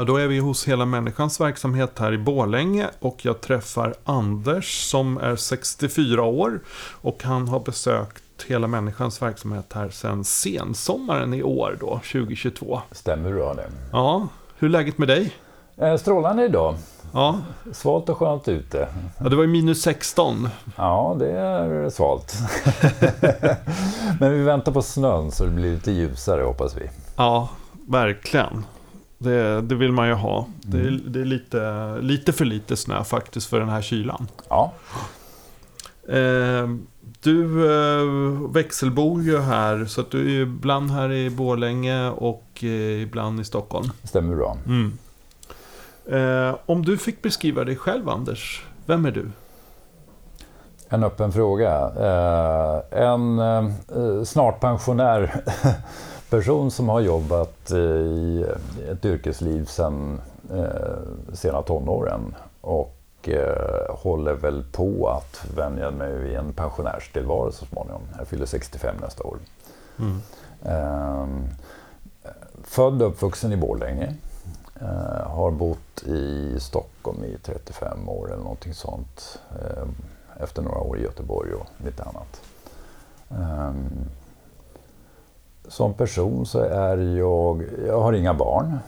Ja, då är vi hos Hela Människans verksamhet här i Borlänge och jag träffar Anders som är 64 år och han har besökt Hela Människans verksamhet här sedan sensommaren i år då, 2022. Stämmer bra det. Ja, hur är läget med dig? Eh, Strålande idag. Ja, Svalt och skönt ute. ja det var ju minus 16. Ja, det är svalt. Men vi väntar på snön så det blir lite ljusare hoppas vi. Ja, verkligen. Det, det vill man ju ha. Det är, det är lite, lite för lite snö faktiskt för den här kylan. Ja, Eh, du eh, växelbor ju här, så att du är ibland här i Borlänge och eh, ibland i Stockholm. stämmer bra. Mm. Eh, om du fick beskriva dig själv, Anders, vem är du? En öppen fråga. Eh, En eh, snart pensionär person som har jobbat eh, i ett yrkesliv sedan eh, sena tonåren och eh, håller väl på att vänja mig vid en pensionärstillvaro så småningom. Jag fyller 65 nästa år. Mm. Ehm, född och uppvuxen i Borlänge. Eh, har bott i Stockholm i 35 år eller någonting sånt. Eh, efter några år i Göteborg och lite annat. Som person så är jag, jag har inga barn.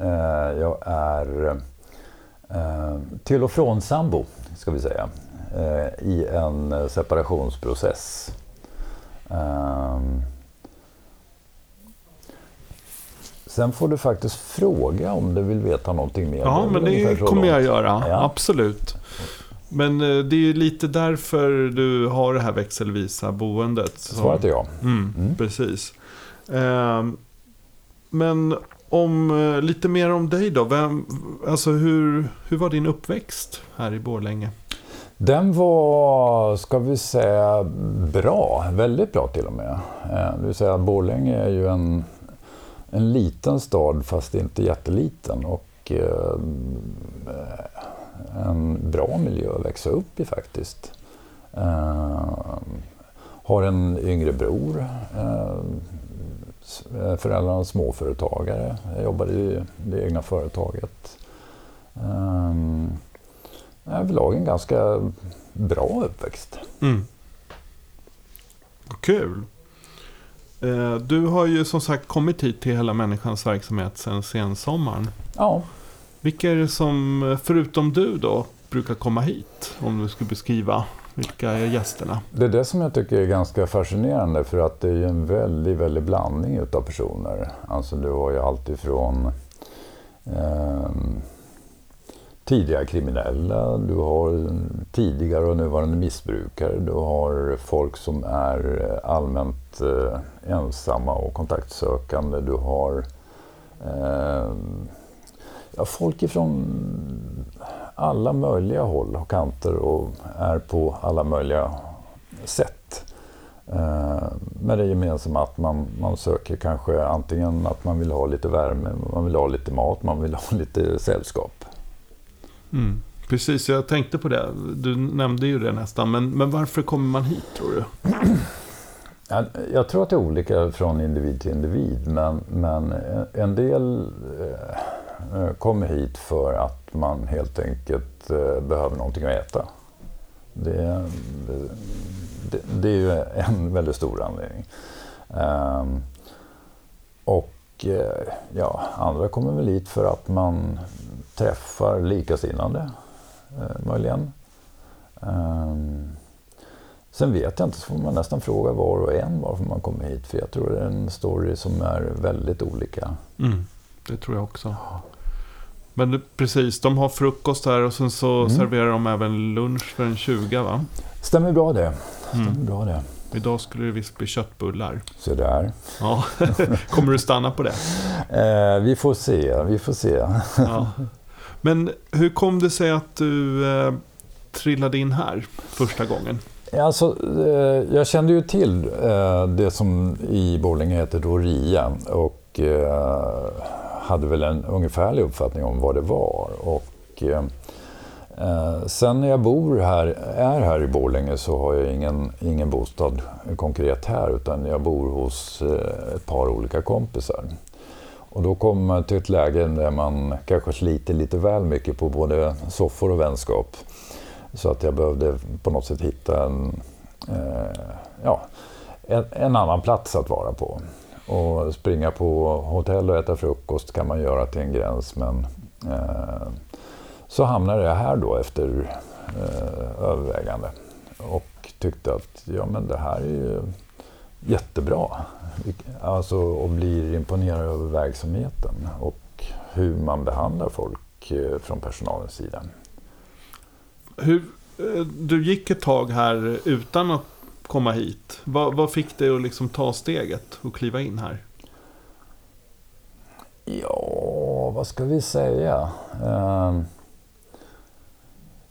Eh, jag är eh, till och från sambo, ska vi säga, eh, i en separationsprocess. Sen får du faktiskt fråga om du vill veta någonting mer. Ja, men det kommer jag göra. Ja. Absolut. Men det är ju lite därför du har det här växelvisa boendet. Svaret är ja. Mm, Mm. Precis. Ehm, men om, eh, lite mer om dig då. Vem, alltså hur, hur var din uppväxt här i Borlänge? Den var, ska vi säga, bra. Väldigt bra till och med. Eh, det vill säga, Borlänge är ju en, en liten stad fast inte jätteliten. Och eh, en bra miljö att växa upp i faktiskt. Ehm, har en yngre bror. Ehm, Eh, föräldrarna småföretagare. Jag jobbade i det egna företaget. Eh, överlag en ganska bra uppväxt. Mm. Kul. Eh, Du har ju som sagt kommit hit till Hela Människans verksamhet sedan sensommaren. Ja, Vilka är det som, eh, förutom du då, brukar komma hit? Om du skulle beskriva vilka är gästerna? det är det som jag tycker är ganska fascinerande för att det är ju en väldig, väldig blandning utav personer. Alltså du har ju alltifrån eh, tidigare kriminella, du har tidigare och nuvarande missbrukare, du har folk som är eh, allmänt eh, ensamma och kontaktsökande, du har eh, ja, folk ifrån alla möjliga håll och kanter och är på alla möjliga sätt. Eh, Med det gemensamma att man, man söker kanske antingen att man vill ha lite värme, man vill ha lite mat, man vill ha lite sällskap. Mm. Precis, jag tänkte på det. Du nämnde ju det nästan. Men, men varför kommer man hit tror du? Jag, jag tror att det är olika från individ till individ men, men en del eh, kommer hit för att man helt enkelt eh, behöver någonting att äta. Det, det, det är ju en väldigt stor anledning. Ehm, och eh, ja, andra kommer väl hit för att man träffar likasinnande, eh, möjligen. Ehm, Sen vet jag inte, så får man nästan fråga var och en varför man kommer hit. För jag tror det är en story som är väldigt olika. Mm. Det tror jag också. Men precis, de har frukost här och sen så Mm. serverar de även lunch för en 20 va? Stämmer bra det. Stämmer Mm. bra det. Idag skulle det visst bli köttbullar. Så där. Ja. Kommer du stanna på det? Eh, vi får se, vi får se. Ja. Men hur kom det sig att du eh, trillade in här första gången? Alltså, eh, jag kände ju till eh, det som i Borlänge heter då RIA och eh, hade väl en ungefärlig uppfattning om vad det var. Och, eh, eh, sen när jag bor här, är här i Borlänge så har jag ingen, ingen bostad konkret här utan jag bor hos eh, ett par olika kompisar. Och då kommer man till ett läge där man kanske sliter lite väl mycket på både soffor och vänskap. Så att jag behövde på något sätt hitta en, eh, ja, en, en, annan plats att vara på. Och springa på hotell och äta frukost kan man göra till en gräns men eh, så hamnade jag här då efter eh, övervägande och tyckte att ja, men det här är ju jättebra. Alltså, och blir imponerad över verksamheten och hur man behandlar folk eh, från personalens sida. Hur, eh, du gick ett tag här utan att komma hit. Vad, vad fick dig att liksom ta steget och kliva in här? Ja, vad ska vi säga? Eh,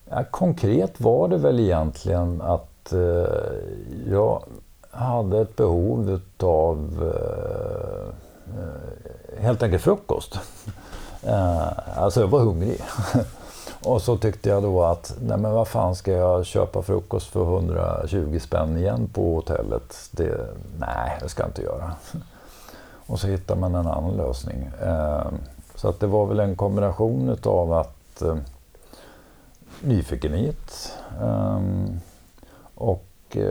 ja, konkret var det väl egentligen att eh, jag hade ett behov av eh, eh, helt enkelt frukost. Eh, alltså jag var hungrig. Och så tyckte jag då att, nej men vad fan ska jag köpa frukost för 120 spänn igen på hotellet? Det, nej, det ska jag inte göra. Och så hittar man en annan lösning. Ehm, så att det var väl en kombination av att eh, nyfikenhet ehm, och eh,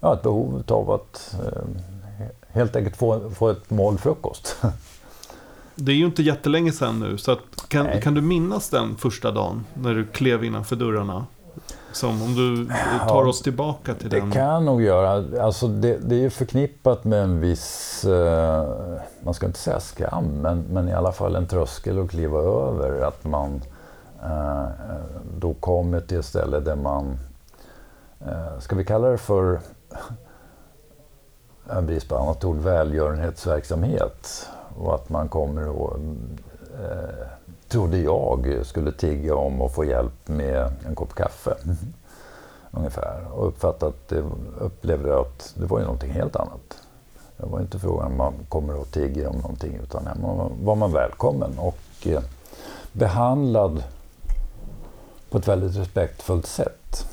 ja, ett behov av att ehm, helt enkelt få, få ett mål frukost. Det är ju inte jättelänge sedan nu, så kan, kan du minnas den första dagen när du klev innanför dörrarna? Som om du tar oss tillbaka till det den. Det kan jag nog göra. Alltså det, det är ju förknippat med en viss, eh, man ska inte säga skam, men, men i alla fall en tröskel att kliva över. Att man eh, då kommer till ett ställe där man, eh, ska vi kalla det för, en brist på annat ord, välgörenhetsverksamhet. Och att man kommer och, eh, trodde jag, skulle tigga om att få hjälp med en kopp kaffe. Mm. Ungefär. Och uppfattat, upplevde att det var ju någonting helt annat. Det var inte frågan om man kommer och tigger om någonting utan här var man välkommen och eh, behandlad på ett väldigt respektfullt sätt.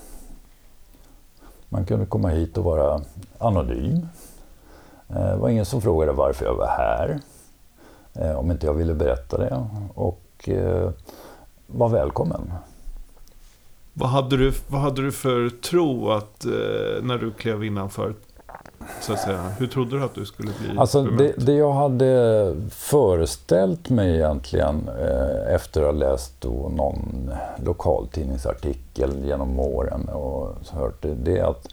Man kunde komma hit och vara anonym. Eh, det var ingen som frågade varför jag var här. Eh, om inte jag ville berätta det. Och eh, var välkommen. Vad hade du, vad hade du för tro att, eh, när du klev innanför? Så att säga. Hur trodde du att du skulle bli alltså det, det, jag hade föreställt mig egentligen efter att ha läst någon lokaltidningsartikel genom åren och hört det, det är att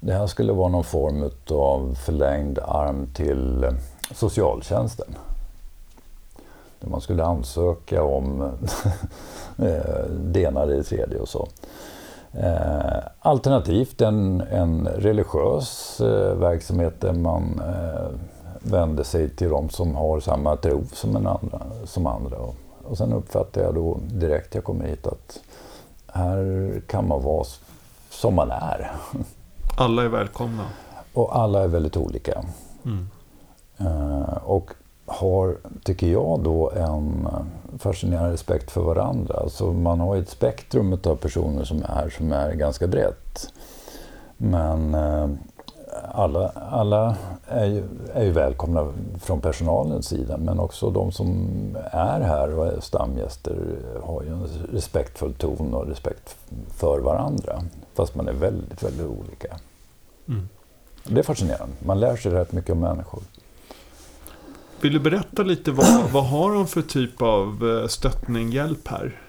det här skulle vara någon form av förlängd arm till socialtjänsten där man skulle ansöka om eh, det ena det tredje och så. Eh, alternativt en, en religiös eh, verksamhet där man vänder sig till de som har samma tro som, en andra, som andra. Och sen uppfattar jag då direkt jag kommer hit att här kan man vara som man är. Alla är välkomna. Och alla är väldigt olika. Mm. och har, tycker jag, då en fascinerande respekt för varandra. Alltså man har ett spektrum av personer som är som är ganska brett. Men eh, alla, alla är, ju, är ju välkomna från personalens sida men också de som är här och är stamgäster har ju en respektfull ton och respekt för varandra. Fast man är väldigt, väldigt olika. Mm. Det är fascinerande. Man lär sig rätt mycket om människor. Vill du berätta lite vad, vad har de för typ av eh, stöttning, hjälp här?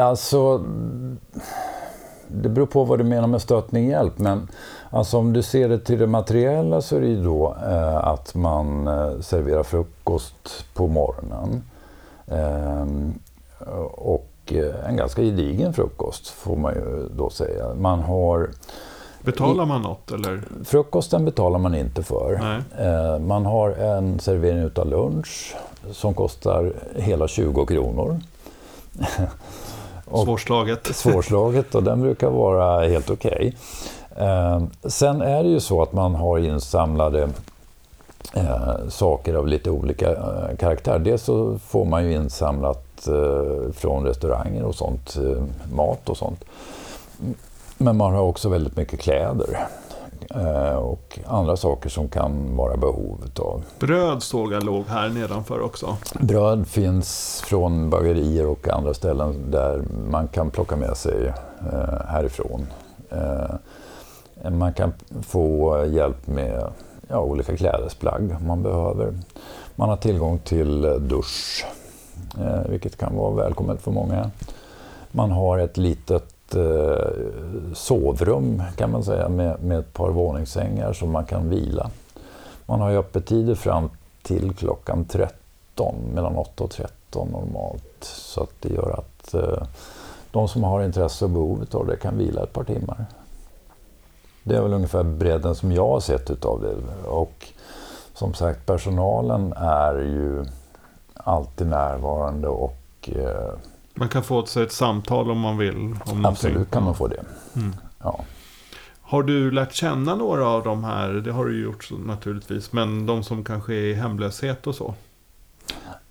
Alltså, det beror på vad du menar med stöttning, hjälp. Men alltså, om du ser det till det materiella så är det ju då eh, att man eh, serverar frukost på morgonen. Ehm, eh, och en ganska gedigen frukost får man ju då säga. Man har Betalar man något eller? Frukosten betalar man inte för. Nej. Eh, man har en servering utav lunch som kostar hela 20 kronor. svårslaget. svårslaget och den brukar vara helt okej. Okay. Eh, sen är det ju så att man har insamlade eh, saker av lite olika karaktär. Dels så får man ju insamlat från restauranger och sånt, mat och sånt. Men man har också väldigt mycket kläder eh, och andra saker som kan vara behov av. Bröd såg jag låg här nedanför också. Bröd finns från bagerier och andra ställen där man kan plocka med sig eh, härifrån. Eh, man kan få hjälp med ja, olika klädesplagg om man behöver. Man har tillgång till dusch, vilket kan vara välkommet för många. Man har ett litet eh, sovrum kan man säga med, med ett par våningssängar som man kan vila. Man har ju öppettider fram till klockan 13, mellan 8 och 13 normalt. Så att det gör att eh, de som har intresse och behov av det kan vila ett par timmar. Det är väl ungefär bredden som jag har sett utav det. Och som sagt, personalen är ju alltid närvarande och eh, man kan få sig ett samtal om man vill. Om Absolut någonting. kan man få det. Mm. Ja. Har du lärt känna några av de här? Det har du gjort naturligtvis. Men de som kanske är i hemlöshet och så?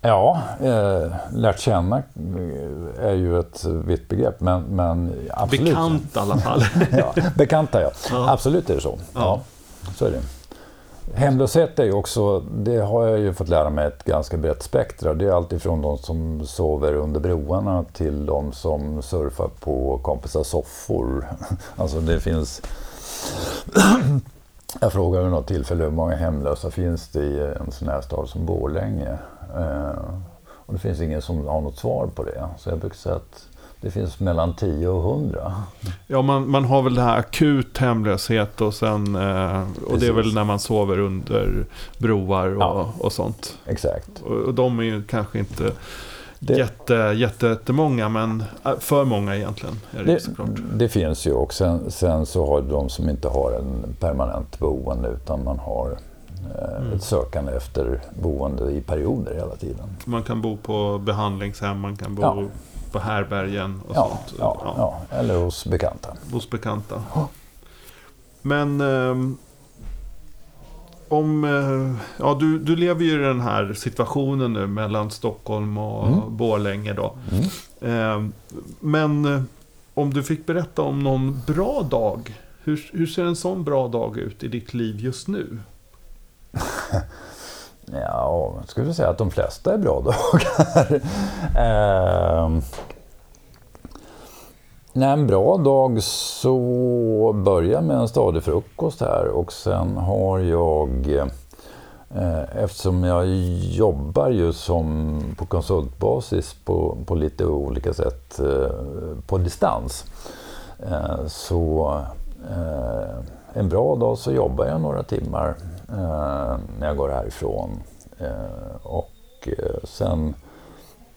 Ja, eh, lärt känna är ju ett vitt begrepp. Men, men absolut. Bekant i alla fall. ja, bekanta ja. ja. Absolut är det så. Ja. ja. så är det. Hemlöshet är ju också, det har jag ju fått lära mig, ett ganska brett spektra. Det är alltifrån de som sover under broarna till de som surfar på kompisars soffor. Alltså det finns... jag frågade vid något tillfälle hur många hemlösa finns det i en sån här stad som Borlänge? Eh, och det finns ingen som har något svar på det. Så jag brukar säga att det finns mellan 10 och 100. Ja, man, man har väl det här akut hemlöshet och sen... Eh, och det är väl när man sover under broar och, ja, och sånt. Exakt. Och, och de är ju kanske inte det, jätte, jätte, jättemånga, men äh, för många egentligen. Är det, det, det finns ju och sen, sen, så har de som inte har en permanent boende utan man har eh, mm. ett sökande efter boende i perioder hela tiden. Man kan bo på behandlingshem, man kan bo ja på härbergen och ja, sånt. Ja, ja. eller hos bekanta. Hos bekanta. Men eh, om... Eh, ja, du, du lever ju i den här situationen nu mellan Stockholm och mm. Borlänge då. Mm. Eh, men om du fick berätta om någon bra dag. Hur, hur ser en sån bra dag ut i ditt liv just nu? Ja, jag skulle säga att de flesta är bra dagar. eh, Nej, en bra dag så börjar med en stadig frukost här och sen har jag eh, Eftersom jag jobbar ju som på konsultbasis på, på lite olika sätt eh, på distans. Eh, så eh, en bra dag så jobbar jag några timmar när jag går härifrån. Och sen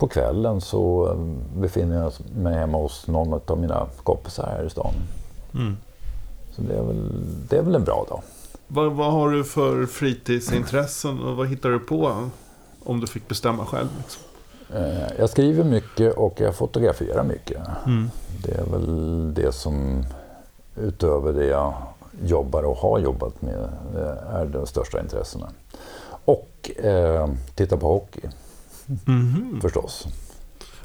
på kvällen så eh, befinner jag mig hemma hos någon av mina kompisar här i stan. Mm. Så det är, väl, det är väl en bra dag. Vad, vad har du för fritidsintressen och vad hittar du på om du fick bestämma själv? Liksom? Eh, jag skriver mycket och jag fotograferar mycket. Mm. Det är väl det som utöver det jag jobbar och har jobbat med eh, är de största intressena. Och eh, titta på hockey. Mm. Förstås.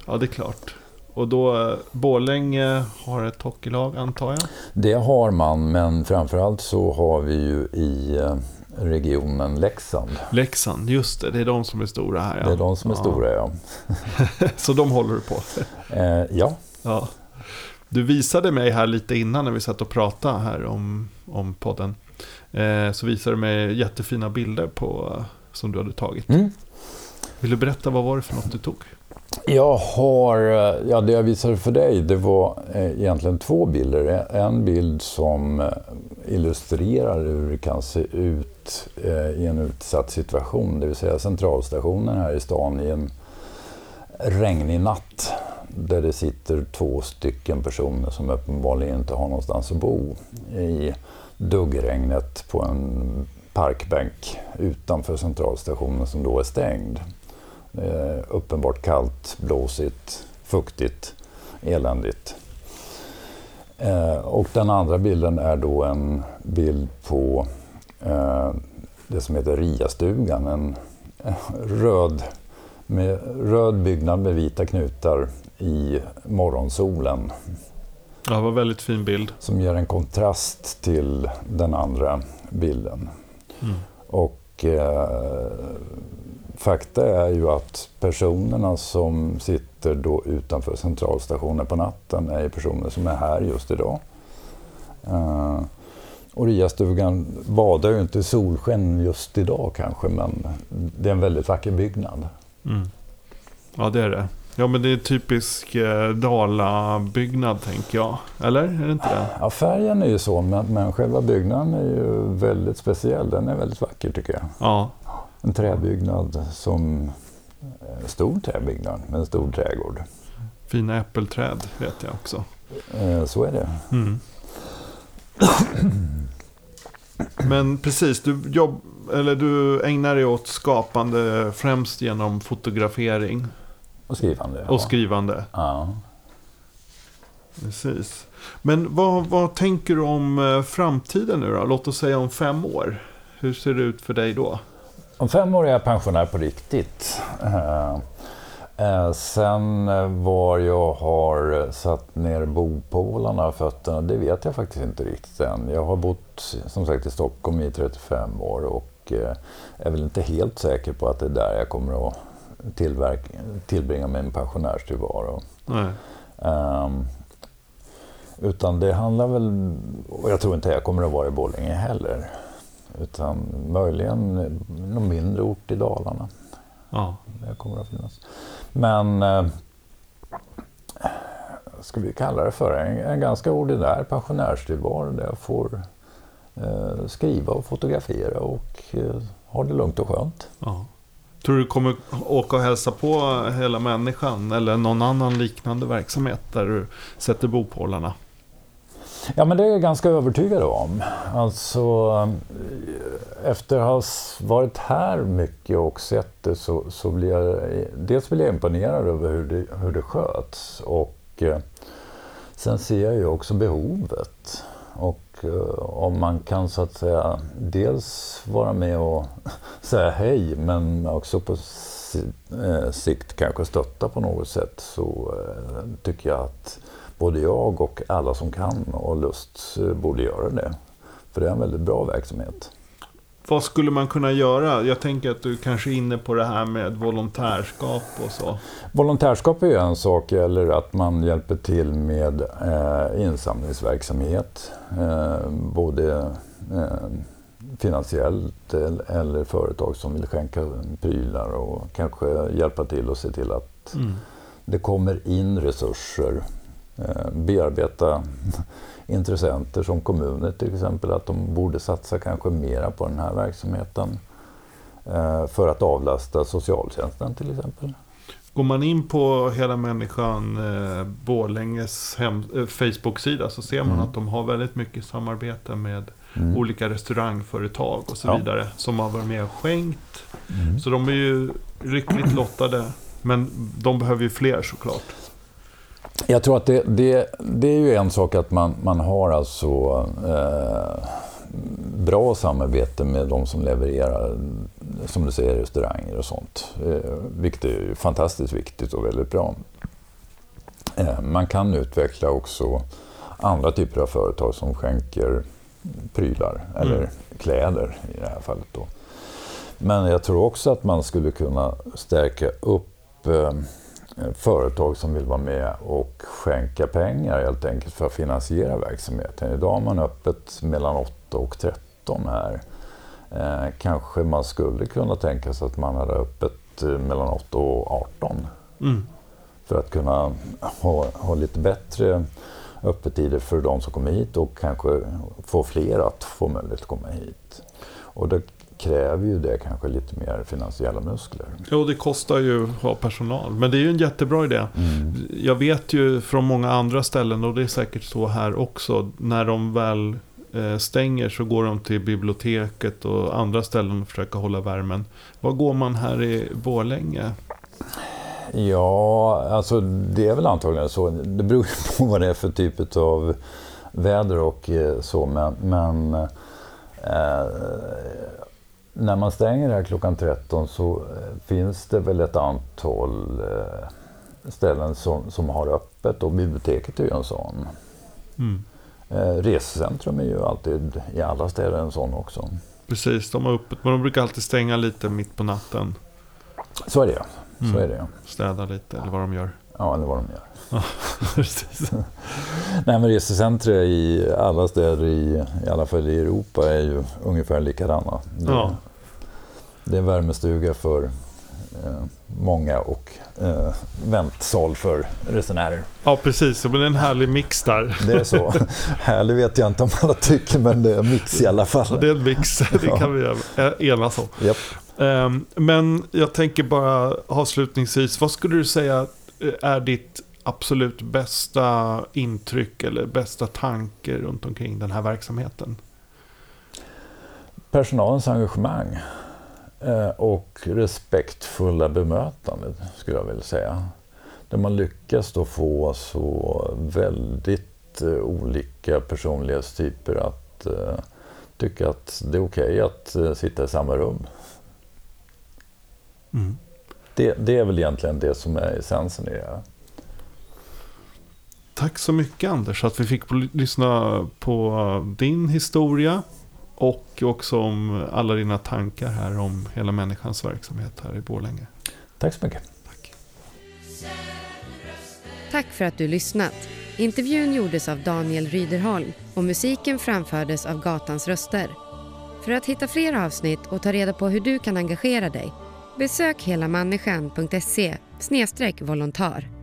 Ja, det är klart. Och då, Borlänge har ett hockeylag antar jag? Det har man, men framförallt så har vi ju i eh, regionen Leksand. Leksand, just det. Det är de som är stora här. Ja. Det är de som är ja. stora, ja. så de håller du på? eh, ja. ja. Du visade mig här lite innan när vi satt och pratade här om, om podden. Eh, så visade du mig jättefina bilder på, som du hade tagit. Mm. Vill du berätta vad var det för något du tog? Jag har, eh, ja det jag visade för dig det var eh, egentligen två bilder. En bild som eh, illustrerar hur det kan se ut i en utsatt situation, det vill säga centralstationen här i stan i en regnig natt där det sitter två stycken personer som uppenbarligen inte har någonstans att bo i duggregnet på en parkbänk utanför centralstationen som då är stängd. Eh, uppenbart kallt, blåsigt, fuktigt, eländigt. Eh, och den andra bilden är då en bild på eh, det som heter Riastugan. En eh, röd, med, röd byggnad med vita knutar i morgonsolen. Ja, det var en väldigt fin bild. Som ger en kontrast till den andra bilden. Mm. Och eh, fakta är ju att personerna som sitter då utanför centralstationen på natten är personer som är här just idag. Uh, och Riastugan badar ju inte i solsken just idag kanske, men det är en väldigt vacker byggnad. Mm. Ja, det är det. Ja, men det är typisk eh, Dala-byggnad tänker jag. Eller är det inte det? Ja, färgen är ju så, men, men själva byggnaden är ju väldigt speciell. Den är väldigt vacker tycker jag. Ja. En träbyggnad som... En stor träbyggnad med en stor trädgård. Fina äppelträd vet jag också. Eh, så är det. Mm. Men precis, du, jobb, eller du ägnar dig åt skapande främst genom fotografering. Och skrivande. Ja. Och skrivande. Ja. Precis. Men vad, vad tänker du om eh, framtiden nu då? Låt oss säga om fem år. Hur ser det ut för dig då? Om fem år är jag pensionär på riktigt. Uh, uh, sen var jag har satt ner bopålarna och fötterna, det vet jag faktiskt inte riktigt än. Jag har bott som sagt i Stockholm i 35 år och är väl inte helt säker på att det är där jag kommer att tillbringa min pensionärstillvaro. Um, utan det handlar väl, och jag tror inte jag kommer att vara i Borlänge heller. Utan möjligen någon mindre ort i Dalarna. Ja. Det kommer att finnas. Men eh, ska vi kalla det för en, en ganska ordinär pensionärstillvaro där jag får eh, skriva och fotografera och eh, ha det lugnt och skönt. Ja. Tror du kommer åka och hälsa på hela människan eller någon annan liknande verksamhet där du sätter bopålarna? Ja, men det är jag ganska övertygad om. Alltså, efter att ha varit här mycket och sett det så, så blir jag... Dels blir jag imponerad över hur det, hur det sköts och eh, sen ser jag ju också behovet. Och eh, om man kan så att säga dels vara med och säga hej men också på eh, sikt kanske stötta på något sätt så eh, tycker jag att både jag och alla som kan och lust borde göra det. För det är en väldigt bra verksamhet. Vad skulle man kunna göra? Jag tänker att du kanske är inne på det här med volontärskap och så. Volontärskap är ju en sak, eller att man hjälper till med eh, insamlingsverksamhet. Eh, både eh, finansiellt eller företag som vill skänka prylar och kanske hjälpa till och se till att mm. det kommer in resurser Eh, bearbeta intressenter som kommuner till exempel, att de borde satsa kanske mera på den här verksamheten eh, för att avlasta socialtjänsten till exempel. Går man in på Hela Människan eh, Borlänges hem, eh, Facebook-sida så ser man mm. att de har väldigt mycket samarbete med mm. olika restaurangföretag och så ja. vidare som har varit med och skänkt. Mm. Så de är ju lyckligt lottade. Men de behöver ju fler såklart. Jag tror att det, det, det, är ju en sak att man, man har alltså eh, bra samarbete med de som levererar, som du säger, restauranger och sånt. Eh, vilket är fantastiskt viktigt och väldigt bra. Eh, man kan utveckla också andra typer av företag som skänker prylar, mm. eller kläder i det här fallet. Då. Men jag tror också att man skulle kunna stärka upp Eh, företag som vill vara med och skänka pengar helt enkelt för att finansiera verksamheten. Idag har man öppet mellan 8 och 13 här. Eh, kanske man skulle kunna tänka sig att man hade öppet eh, mellan 8 och 18. Mm. För att kunna ha, ha lite bättre öppettider för de som kommer hit och kanske få fler att få möjlighet att komma hit. Och det kräver ju det kanske lite mer finansiella muskler. Jo, det kostar ju att ha personal. Men det är ju en jättebra idé. Mm. Jag vet ju från många andra ställen, och det är säkert så här också, när de väl eh, stänger så går de till biblioteket och andra ställen och försöker hålla värmen. Var går man här i Borlänge? Ja, alltså det är väl antagligen så. Det beror på vad det är för typ av väder och eh, så. Men, men eh, när man stänger här klockan 13 så eh, finns det väl ett antal eh, ställen som, som har öppet och biblioteket är ju en sån. Mm. Eh, resecentrum är ju alltid i alla städer en sån också. Precis, de har öppet men de brukar alltid stänga lite mitt på natten. Så är det så mm. är det Städa lite eller vad de gör. Ja, eller vad de gör. precis. Nej, men resecentra i alla städer, i, i alla fall i Europa, är ju ungefär likadana. Ja. Det är en värmestuga för eh, många och eh, väntsal för resenärer. Ja, precis. Men det är en härlig mix där. Det är så. Härlig vet jag inte om alla tycker, men det är en mix i alla fall. Ja, det är en mix, det kan vi enas om. Yep. Ehm, men jag tänker bara avslutningsvis, vad skulle du säga eh, är ditt absolut bästa intryck eller bästa tanke runt omkring den här verksamheten? Personalens engagemang eh, och respektfulla bemötande skulle jag vilja säga. Där man lyckas då få så väldigt eh, olika personlighetstyper att tycka att det är okej okay att sitta i samma rum. Mm. Det, det, är väl egentligen det som är essensen i det. Tack så mycket Anders att vi fick lyssna på din historia. Och också om alla dina tankar här om hela människans verksamhet här i Borlänge. Tack så mycket. Tack. Tack för att du lyssnat. Intervjun gjordes av Daniel Ryderholm och musiken framfördes av Gatans röster. För att hitta fler avsnitt och ta reda på hur du kan engagera dig Besök helamänniskan.se volontär